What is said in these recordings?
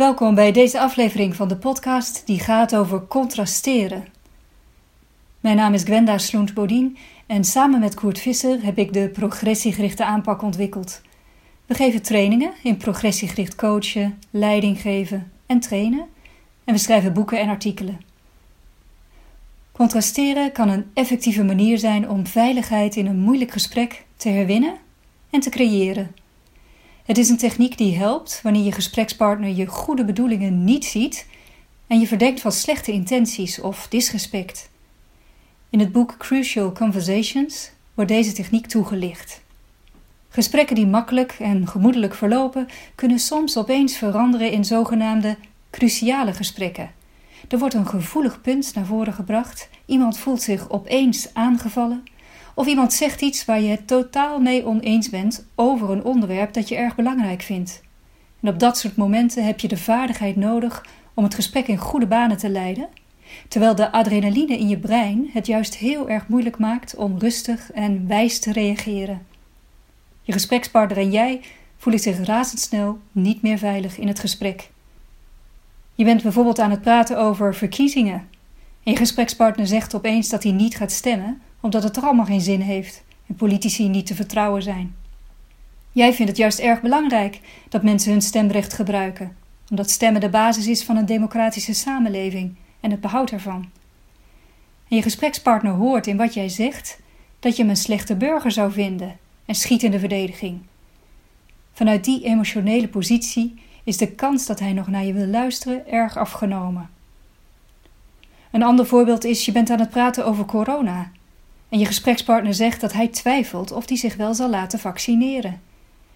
Welkom bij deze aflevering van de podcast die gaat over contrasteren. Mijn naam is Gwenda Sloent-Bodien en samen met Koert Visser heb ik de progressiegerichte aanpak ontwikkeld. We geven trainingen in progressiegericht coachen, leiding geven en trainen en we schrijven boeken en artikelen. Contrasteren kan een effectieve manier zijn om veiligheid in een moeilijk gesprek te herwinnen en te creëren. Het is een techniek die helpt wanneer je gesprekspartner je goede bedoelingen niet ziet en je verdenkt van slechte intenties of disrespect. In het boek Crucial Conversations wordt deze techniek toegelicht. Gesprekken die makkelijk en gemoedelijk verlopen, kunnen soms opeens veranderen in zogenaamde cruciale gesprekken. Er wordt een gevoelig punt naar voren gebracht, iemand voelt zich opeens aangevallen of iemand zegt iets waar je het totaal mee oneens bent over een onderwerp dat je erg belangrijk vindt. En op dat soort momenten heb je de vaardigheid nodig om het gesprek in goede banen te leiden, terwijl de adrenaline in je brein het juist heel erg moeilijk maakt om rustig en wijs te reageren. Je gesprekspartner en jij voelen zich razendsnel niet meer veilig in het gesprek. Je bent bijvoorbeeld aan het praten over verkiezingen en je gesprekspartner zegt opeens dat hij niet gaat stemmen omdat het er allemaal geen zin heeft en politici niet te vertrouwen zijn. Jij vindt het juist erg belangrijk dat mensen hun stemrecht gebruiken, omdat stemmen de basis is van een democratische samenleving en het behoud ervan. En je gesprekspartner hoort in wat jij zegt dat je hem een slechte burger zou vinden en schiet in de verdediging. Vanuit die emotionele positie is de kans dat hij nog naar je wil luisteren erg afgenomen. Een ander voorbeeld is: je bent aan het praten over corona en je gesprekspartner zegt dat hij twijfelt of hij zich wel zal laten vaccineren.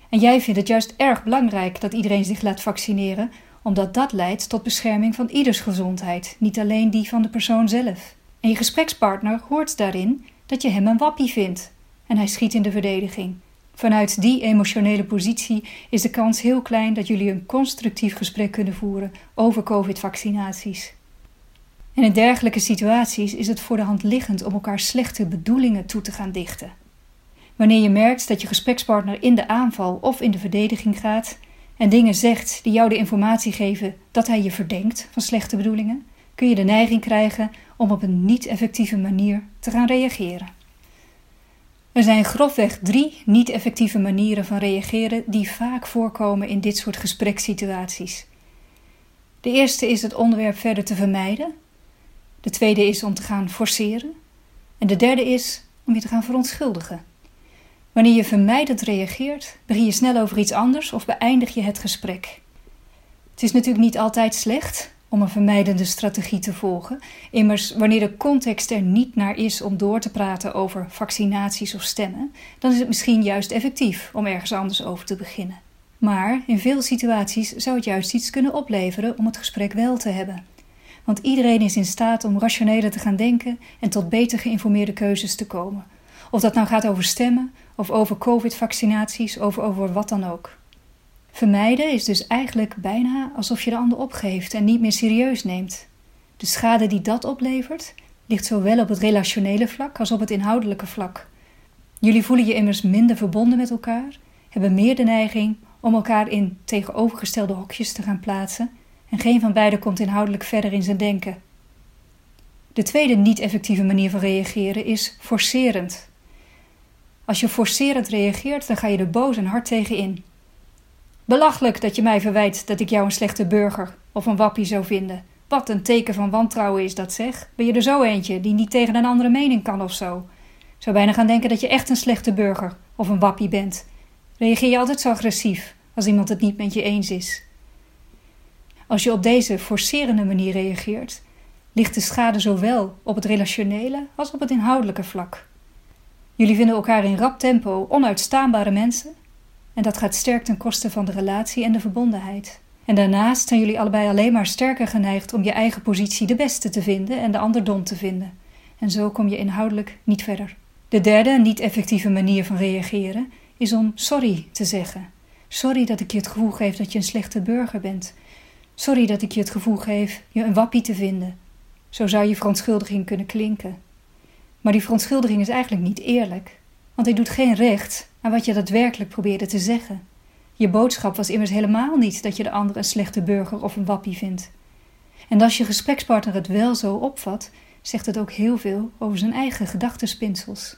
En jij vindt het juist erg belangrijk dat iedereen zich laat vaccineren, omdat dat leidt tot bescherming van ieders gezondheid, niet alleen die van de persoon zelf. En je gesprekspartner hoort daarin dat je hem een wappie vindt en hij schiet in de verdediging. Vanuit die emotionele positie is de kans heel klein dat jullie een constructief gesprek kunnen voeren over COVID-vaccinaties. En in dergelijke situaties is het voor de hand liggend om elkaar slechte bedoelingen toe te gaan dichten. Wanneer je merkt dat je gesprekspartner in de aanval of in de verdediging gaat en dingen zegt die jou de informatie geven dat hij je verdenkt van slechte bedoelingen, kun je de neiging krijgen om op een niet-effectieve manier te gaan reageren. Er zijn grofweg drie niet-effectieve manieren van reageren die vaak voorkomen in dit soort gesprekssituaties. De eerste is het onderwerp verder te vermijden de tweede is om te gaan forceren. En de derde is om je te gaan verontschuldigen. Wanneer je vermijdend reageert, begin je snel over iets anders of beëindig je het gesprek. Het is natuurlijk niet altijd slecht om een vermijdende strategie te volgen. Immers, wanneer de context er niet naar is om door te praten over vaccinaties of stemmen, dan is het misschien juist effectief om ergens anders over te beginnen. Maar in veel situaties zou het juist iets kunnen opleveren om het gesprek wel te hebben want iedereen is in staat om rationeler te gaan denken en tot beter geïnformeerde keuzes te komen. Of dat nou gaat over stemmen, of over COVID-vaccinaties, of over wat dan ook. Vermijden is dus eigenlijk bijna alsof je de ander opgeeft en niet meer serieus neemt. De schade die dat oplevert ligt zowel op het relationele vlak als op het inhoudelijke vlak. Jullie voelen je immers minder verbonden met elkaar, hebben meer de neiging om elkaar in tegenovergestelde hokjes te gaan plaatsen en geen van beiden komt inhoudelijk verder in zijn denken. De tweede niet-effectieve manier van reageren is forcerend. Als je forcerend reageert, dan ga je er boos en hard tegen in. Belachelijk dat je mij verwijt dat ik jou een slechte burger of een wappie zou vinden. Wat een teken van wantrouwen is dat, zeg. Ben je er zo eentje die niet tegen een andere mening kan of zo? Zou bijna gaan denken dat je echt een slechte burger of een wappie bent. Reageer je altijd zo agressief als iemand het niet met je eens is? Als je op deze forcerende manier reageert, ligt de schade zowel op het relationele als op het inhoudelijke vlak. Jullie vinden elkaar in rap tempo onuitstaanbare mensen en dat gaat sterk ten koste van de relatie en de verbondenheid. En daarnaast zijn jullie allebei alleen maar sterker geneigd om je eigen positie de beste te vinden en de ander dom te vinden. En zo kom je inhoudelijk niet verder. De derde niet-effectieve manier van reageren is om sorry te zeggen. Sorry dat ik je het gevoel geef dat je een slechte burger bent. Sorry dat ik je het gevoel geef je een wappie te vinden. Zo zou je verontschuldiging kunnen klinken. Maar die verontschuldiging is eigenlijk niet eerlijk, want hij doet geen recht aan wat je daadwerkelijk probeerde te zeggen. Je boodschap was immers helemaal niet dat je de ander een slechte burger of een wappie vindt. En als je gesprekspartner het wel zo opvat, zegt het ook heel veel over zijn eigen gedachtenspinsels.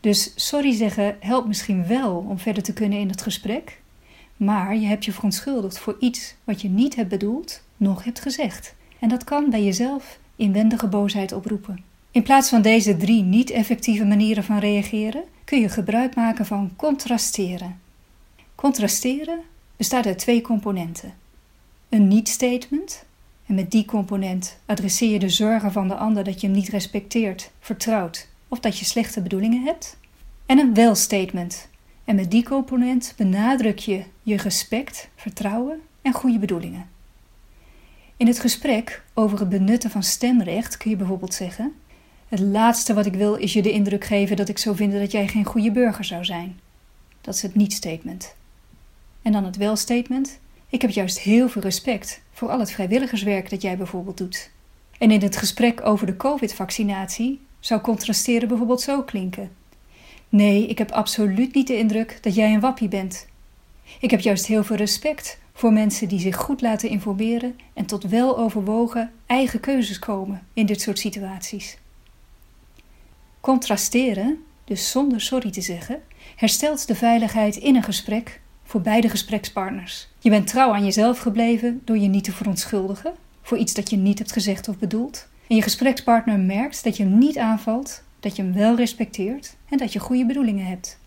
Dus sorry zeggen helpt misschien wel om verder te kunnen in het gesprek, maar je hebt je verontschuldigd voor iets wat je niet hebt bedoeld, nog hebt gezegd. En dat kan bij jezelf inwendige boosheid oproepen. In plaats van deze drie niet-effectieve manieren van reageren, kun je gebruik maken van contrasteren. Contrasteren bestaat uit twee componenten: een niet-statement, en met die component adresseer je de zorgen van de ander dat je hem niet respecteert, vertrouwt of dat je slechte bedoelingen hebt, en een wel-statement. En met die component benadruk je je respect, vertrouwen en goede bedoelingen. In het gesprek over het benutten van stemrecht kun je bijvoorbeeld zeggen: Het laatste wat ik wil is je de indruk geven dat ik zou vinden dat jij geen goede burger zou zijn. Dat is het niet-statement. En dan het wel-statement: Ik heb juist heel veel respect voor al het vrijwilligerswerk dat jij bijvoorbeeld doet. En in het gesprek over de COVID-vaccinatie zou contrasteren bijvoorbeeld zo klinken: Nee, ik heb absoluut niet de indruk dat jij een wappie bent. Ik heb juist heel veel respect voor mensen die zich goed laten informeren en tot wel overwogen eigen keuzes komen in dit soort situaties. Contrasteren, dus zonder sorry te zeggen, herstelt de veiligheid in een gesprek voor beide gesprekspartners. Je bent trouw aan jezelf gebleven door je niet te verontschuldigen voor iets dat je niet hebt gezegd of bedoeld. En je gesprekspartner merkt dat je hem niet aanvalt, dat je hem wel respecteert en dat je goede bedoelingen hebt.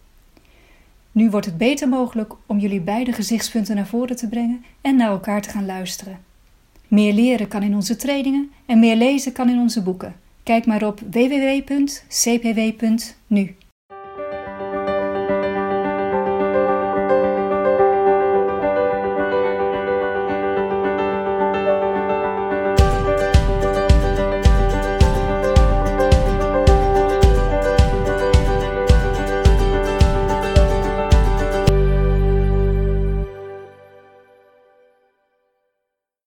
Nu wordt het beter mogelijk om jullie beide gezichtspunten naar voren te brengen en naar elkaar te gaan luisteren. Meer leren kan in onze trainingen en meer lezen kan in onze boeken. Kijk maar op www.cpw.nu.